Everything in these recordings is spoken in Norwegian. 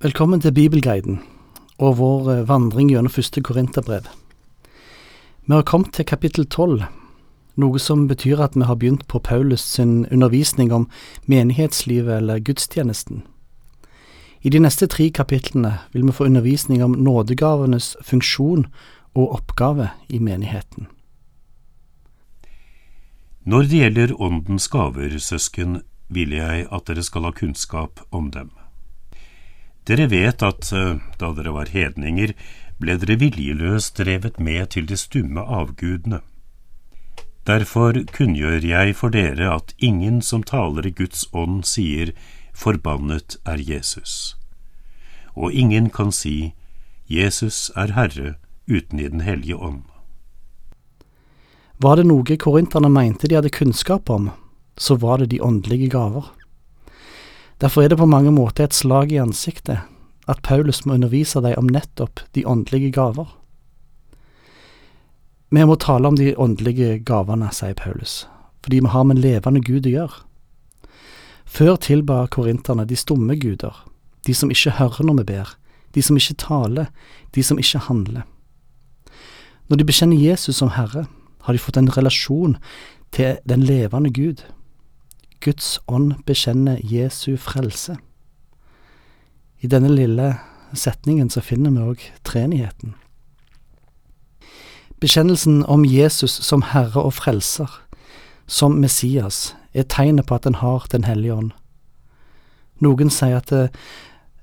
Velkommen til Bibelguiden og vår eh, vandring gjennom første Korinterbrev. Vi har kommet til kapittel tolv, noe som betyr at vi har begynt på Paulus sin undervisning om menighetslivet eller gudstjenesten. I de neste tre kapitlene vil vi få undervisning om nådegavenes funksjon og oppgave i menigheten. Når det gjelder Åndens gaver, søsken, vil jeg at dere skal ha kunnskap om dem. Dere vet at eh, da dere var hedninger, ble dere viljeløst drevet med til de stumme avgudene. Derfor kunngjør jeg for dere at ingen som taler i Guds ånd, sier Forbannet er Jesus. Og ingen kan si Jesus er Herre uten i Den hellige ånd. Var det noe korinterne mente de hadde kunnskap om, så var det de åndelige gaver. Derfor er det på mange måter et slag i ansiktet at Paulus må undervise deg om nettopp de åndelige gaver. Vi må tale om de åndelige gavene, sier Paulus, fordi vi har med en levende Gud å gjøre. Før tilba korinterne de stumme guder, de som ikke hører når vi ber, de som ikke taler, de som ikke handler. Når de bekjenner Jesus som Herre, har de fått en relasjon til den levende Gud. Guds ånd bekjenner Jesu frelse. I denne lille setningen så finner vi òg treenigheten. Bekjennelsen om Jesus som Herre og Frelser, som Messias, er tegnet på at en har Den hellige ånd. Noen sier at det,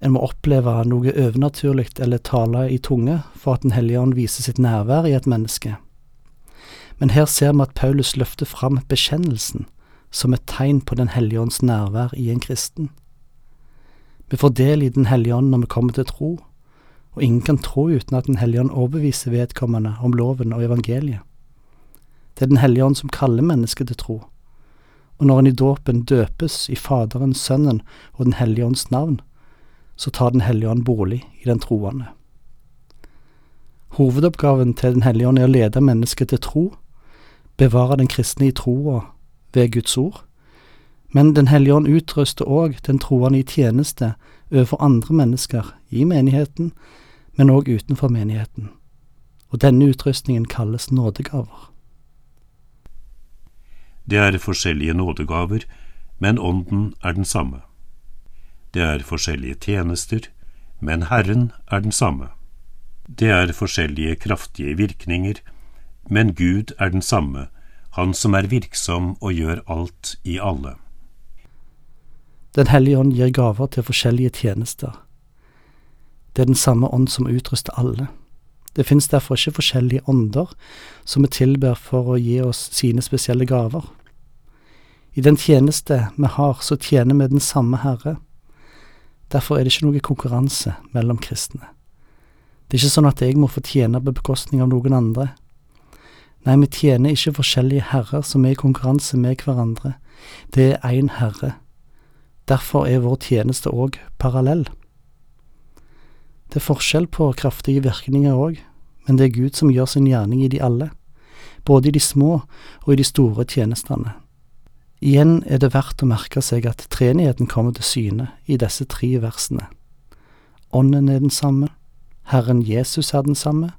en må oppleve noe overnaturlig eller tale i tunge for at Den hellige ånd viser sitt nærvær i et menneske. Men her ser vi at Paulus løfter fram bekjennelsen som et tegn på Den hellige ånds nærvær i en kristen. Vi får del i Den hellige ånd når vi kommer til tro, og ingen kan tro uten at Den hellige ånd overbeviser vedkommende om loven og evangeliet. Det er Den hellige ånd som kaller mennesket til tro, og når en i dåpen døpes i Faderen, Sønnen og Den hellige ånds navn, så tar Den hellige ånd bolig i den troende. Hovedoppgaven til Den hellige ånd er å lede mennesket til tro, bevare den kristne i troa ved Guds ord, men Den hellige ånd utruster òg den troende i tjeneste overfor andre mennesker i menigheten, men òg utenfor menigheten, og denne utrustningen kalles nådegaver. Det er forskjellige nådegaver, men Ånden er den samme. Det er forskjellige tjenester, men Herren er den samme. Det er forskjellige kraftige virkninger, men Gud er den samme, Han som er virksom og gjør alt i alle. Den hellige ånd gir gaver til forskjellige tjenester. Det er den samme ånd som utruster alle. Det finnes derfor ikke forskjellige ånder som vi tilber for å gi oss sine spesielle gaver. I den tjeneste vi har, så tjener vi den samme Herre. Derfor er det ikke noe konkurranse mellom kristne. Det er ikke sånn at jeg må få tjene på bekostning av noen andre. Nei, vi tjener ikke forskjellige herrer som er i konkurranse med hverandre. Det er én herre. Derfor er vår tjeneste òg parallell. Det er forskjell på kraftige virkninger òg, men det er Gud som gjør sin gjerning i de alle, både i de små og i de store tjenestene. Igjen er det verdt å merke seg at treenigheten kommer til syne i disse tre versene. Ånden er den samme, Herren Jesus er den samme,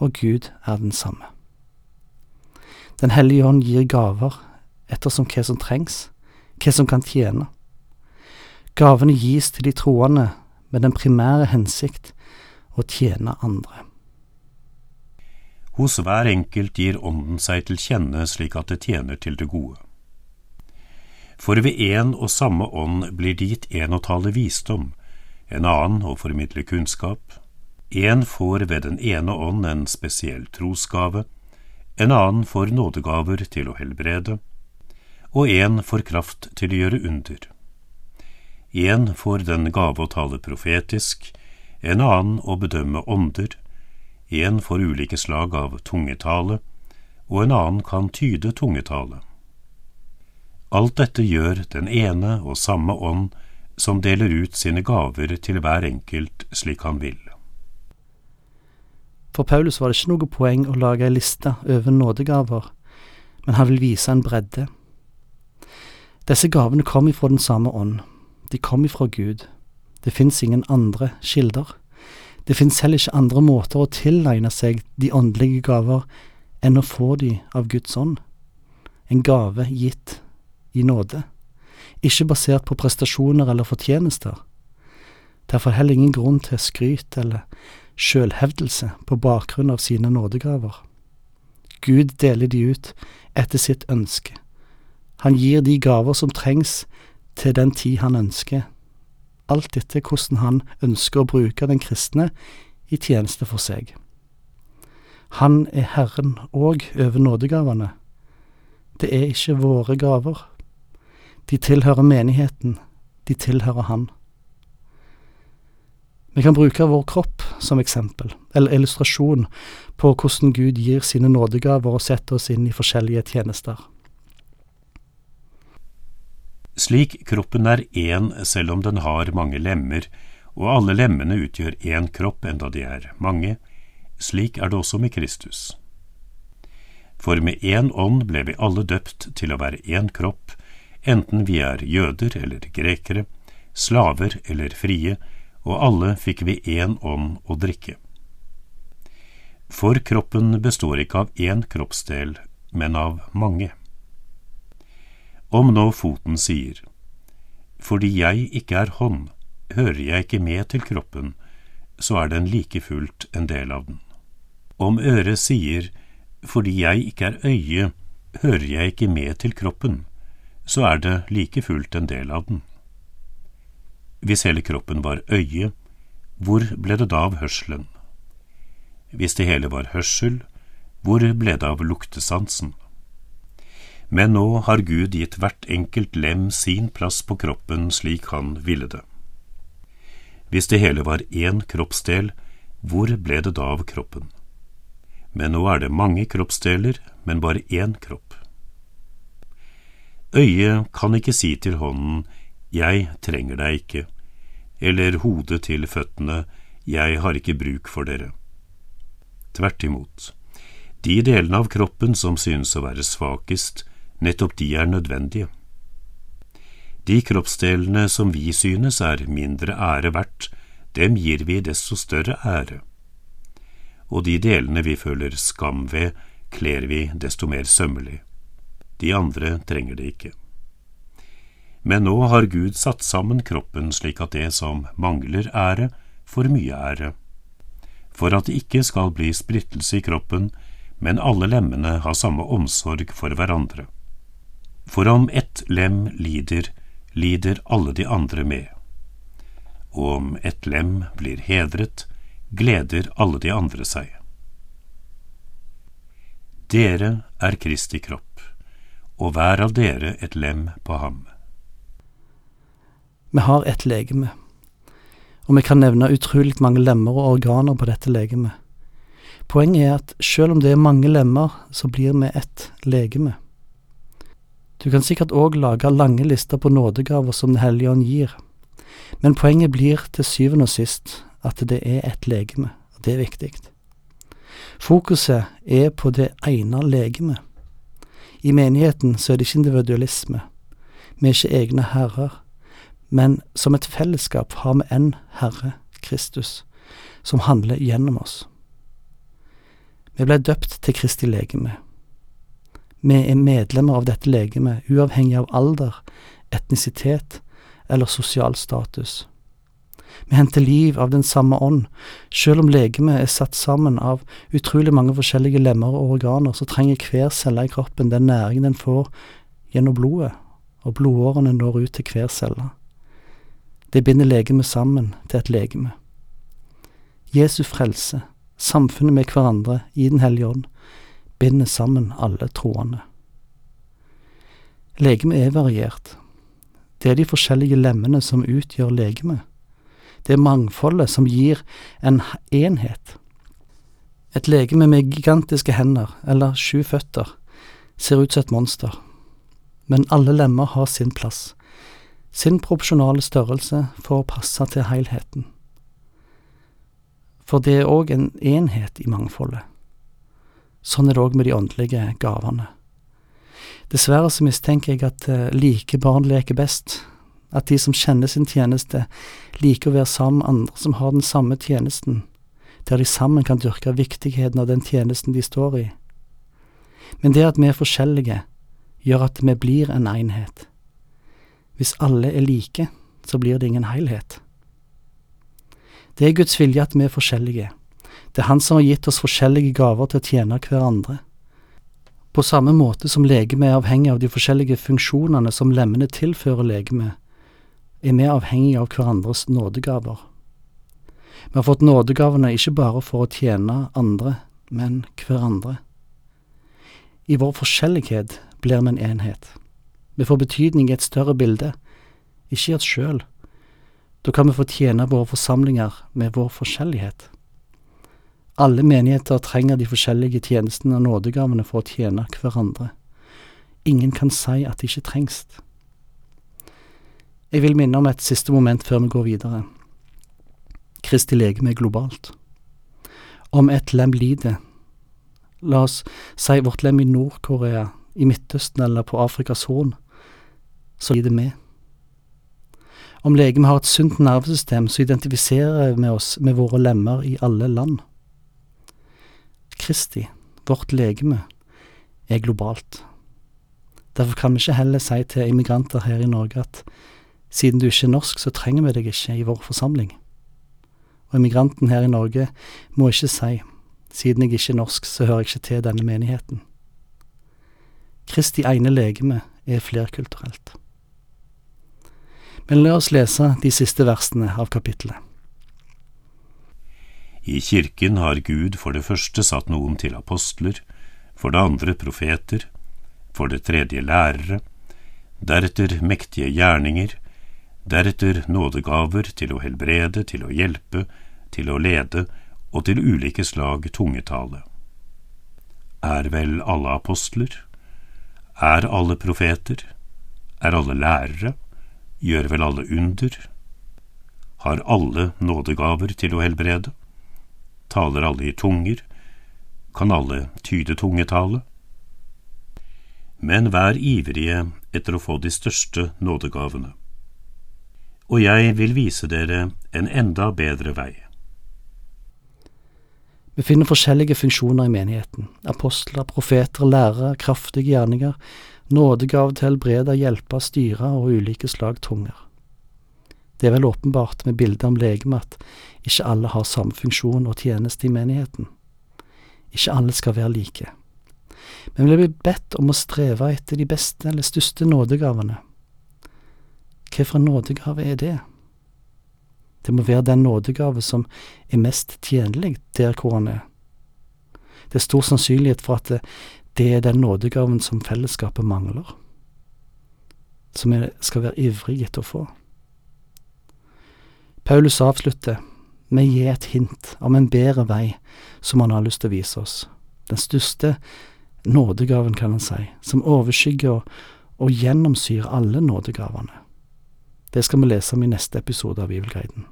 og Gud er den samme. Den hellige ånd gir gaver ettersom hva som trengs, hva som kan tjene. Gavene gis til de troende med den primære hensikt å tjene andre. Hos hver enkelt gir Ånden seg til kjenne slik at det tjener til det gode. For ved én og samme ånd blir det gitt en å tale visdom, en annen å formidle kunnskap, en får ved den ene ånd en spesiell trosgave, en annen får nådegaver til å helbrede, og en får kraft til å gjøre under. En får den gave å tale profetisk, en annen å bedømme ånder, en får ulike slag av tungetale, og en annen kan tyde tungetale. Alt dette gjør den ene og samme ånd som deler ut sine gaver til hver enkelt slik han vil. For Paulus var det ikke noe poeng å lage ei liste over nådegaver, men han vil vise en bredde. Disse gavene kom ifra den samme ånd, de kom ifra Gud. Det fins ingen andre kilder. Det fins heller ikke andre måter å tilegne seg de åndelige gaver enn å få de av Guds ånd. En gave gitt i nåde, ikke basert på prestasjoner eller fortjenester. Derfor heller ingen grunn til skryt eller sjølhevdelse på bakgrunn av sine nådegaver. Gud deler de ut etter sitt ønske. Han gir de gaver som trengs til den tid han ønsker, alt etter hvordan han ønsker å bruke den kristne i tjeneste for seg. Han er Herren òg over nådegavene. Det er ikke våre gaver. De tilhører menigheten, de tilhører Han. Vi kan bruke vår kropp som eksempel, eller illustrasjon, på hvordan Gud gir sine nådegaver og setter oss inn i forskjellige tjenester. Slik kroppen er én selv om den har mange lemmer, og alle lemmene utgjør én kropp enda de er mange, slik er det også med Kristus. For med én ånd ble vi alle døpt til å være én kropp, enten vi er jøder eller grekere, slaver eller frie, og alle fikk vi én ånd å drikke. For kroppen består ikke av én kroppsdel, men av mange. Om nå foten sier, fordi jeg ikke er hånd, hører jeg ikke med til kroppen, så er den like fullt en del av den. Om øret sier, fordi jeg ikke er øye, hører jeg ikke med til kroppen, så er det like fullt en del av den. Hvis hele kroppen var øye, hvor ble det da av hørselen? Hvis det hele var hørsel, hvor ble det av luktesansen? Men nå har Gud gitt hvert enkelt lem sin plass på kroppen slik han ville det. Hvis det hele var én kroppsdel, hvor ble det da av kroppen? Men nå er det mange kroppsdeler, men bare én kropp. Øyet kan ikke si til hånden Jeg trenger deg ikke, eller hodet til føttene Jeg har ikke bruk for dere. Tvert imot. De delene av kroppen som synes å være svakest, nettopp de er nødvendige. De kroppsdelene som vi synes er mindre ære verdt, dem gir vi desto større ære. Og de delene vi føler skam ved, kler vi desto mer sømmelig. De andre trenger det ikke. Men nå har Gud satt sammen kroppen slik at det som mangler ære, får mye ære. For at det ikke skal bli splittelse i kroppen, men alle lemmene har samme omsorg for hverandre. For om ett lem lider, lider alle de andre med. Og om ett lem blir hedret, gleder alle de andre seg. Dere er Kristi kropp, og hver av dere et lem på ham. Vi har ett legeme, og vi kan nevne utrolig mange lemmer og organer på dette legemet. Poenget er at selv om det er mange lemmer, så blir vi ett legeme. Du kan sikkert òg lage lange lister på nådegaver som Den hellige ånd gir, men poenget blir til syvende og sist at det er et legeme, og det er viktig. Fokuset er på det ene legemet. I menigheten så er det ikke individualisme, vi er ikke egne herrer, men som et fellesskap har vi en Herre, Kristus, som handler gjennom oss. Vi ble døpt til Kristi legeme. Vi er medlemmer av dette legemet, uavhengig av alder, etnisitet eller sosial status. Vi henter liv av den samme ånd. Selv om legemet er satt sammen av utrolig mange forskjellige lemmer og organer, så trenger hver celle i kroppen den næringen den får gjennom blodet, og blodårene når ut til hver celle. Det binder legemet sammen til et legeme. Jesu frelse, samfunnet med hverandre i Den hellige ånd, binder sammen alle troende. Legemet er variert. Det er de forskjellige lemmene som utgjør legemet. Det er mangfoldet som gir en enhet. Et legeme med gigantiske hender, eller sju føtter, ser ut som et monster, men alle lemmer har sin plass, sin proporsjonale størrelse for å passe til helheten. For det er òg en enhet i mangfoldet. Sånn er det òg med de åndelige gavene. Dessverre så mistenker jeg at uh, like barn leker best, at de som kjenner sin tjeneste, liker å være sammen med andre som har den samme tjenesten, der de sammen kan dyrke viktigheten av den tjenesten de står i. Men det at vi er forskjellige, gjør at vi blir en enhet. Hvis alle er like, så blir det ingen helhet. Det er Guds vilje at vi er forskjellige. Det er Han som har gitt oss forskjellige gaver til å tjene hverandre. På samme måte som legemet er avhengig av de forskjellige funksjonene som lemmene tilfører legemet, er vi avhengige av hverandres nådegaver. Vi har fått nådegavene ikke bare for å tjene andre, men hverandre. I vår forskjellighet blir vi en enhet. Vi får betydning i et større bilde, ikke i oss sjøl. Da kan vi få tjene våre forsamlinger med vår forskjellighet. Alle menigheter trenger de forskjellige tjenestene og nådegavene for å tjene hverandre. Ingen kan si at de ikke trengs. Jeg vil minne om et siste moment før vi går videre. Kristi legeme er globalt. Om et lem lider, la oss si vårt lem i Nord-Korea, i Midtøsten eller på Afrikas Horn, så gir det med. Om legemet har et sunt nervesystem, så identifiserer vi oss med våre lemmer i alle land. Kristi, vårt legeme, er globalt. Derfor kan vi ikke heller si til immigranter her i Norge at siden du ikke er norsk, så trenger vi deg ikke i vår forsamling. Og immigranten her i Norge må ikke si siden jeg ikke er norsk, så hører jeg ikke til denne menigheten. Kristi ene legeme er flerkulturelt. Men la oss lese de siste versene av kapittelet. I kirken har Gud for det første satt noen til apostler, for det andre profeter, for det tredje lærere, deretter mektige gjerninger, deretter nådegaver til å helbrede, til å hjelpe, til å lede og til ulike slag tungetale. Er vel alle apostler? Er alle profeter? Er alle lærere? Gjør vel alle under? Har alle nådegaver til å helbrede? Taler alle i tunger? Kan alle tyde tungetale? Men vær ivrige etter å få de største nådegavene. Og jeg vil vise dere en enda bedre vei. Vi finner forskjellige funksjoner i menigheten. Apostler, profeter, lærere, kraftige gjerninger, nådegave til helbrede, hjelpe, styre og ulike slag tunger. Det er vel åpenbart med bildet om legeme at ikke alle har samme funksjon og tjeneste i menigheten. Ikke alle skal være like. Men vi blir bedt om å streve etter de beste eller største nådegavene. Hvilken nådegave er det? Det må være den nådegave som er mest tjenlig der hvor han er. Det er stor sannsynlighet for at det, er den nådegaven som fellesskapet mangler, som vi skal være ivrige etter å få. Paulus avslutter med å gi et hint om en bedre vei som han har lyst til å vise oss. Den største nådegaven, kan han si, som overskygger og, og gjennomsyrer alle nådegavene. Det skal vi lese om i neste episode av Bibelguiden.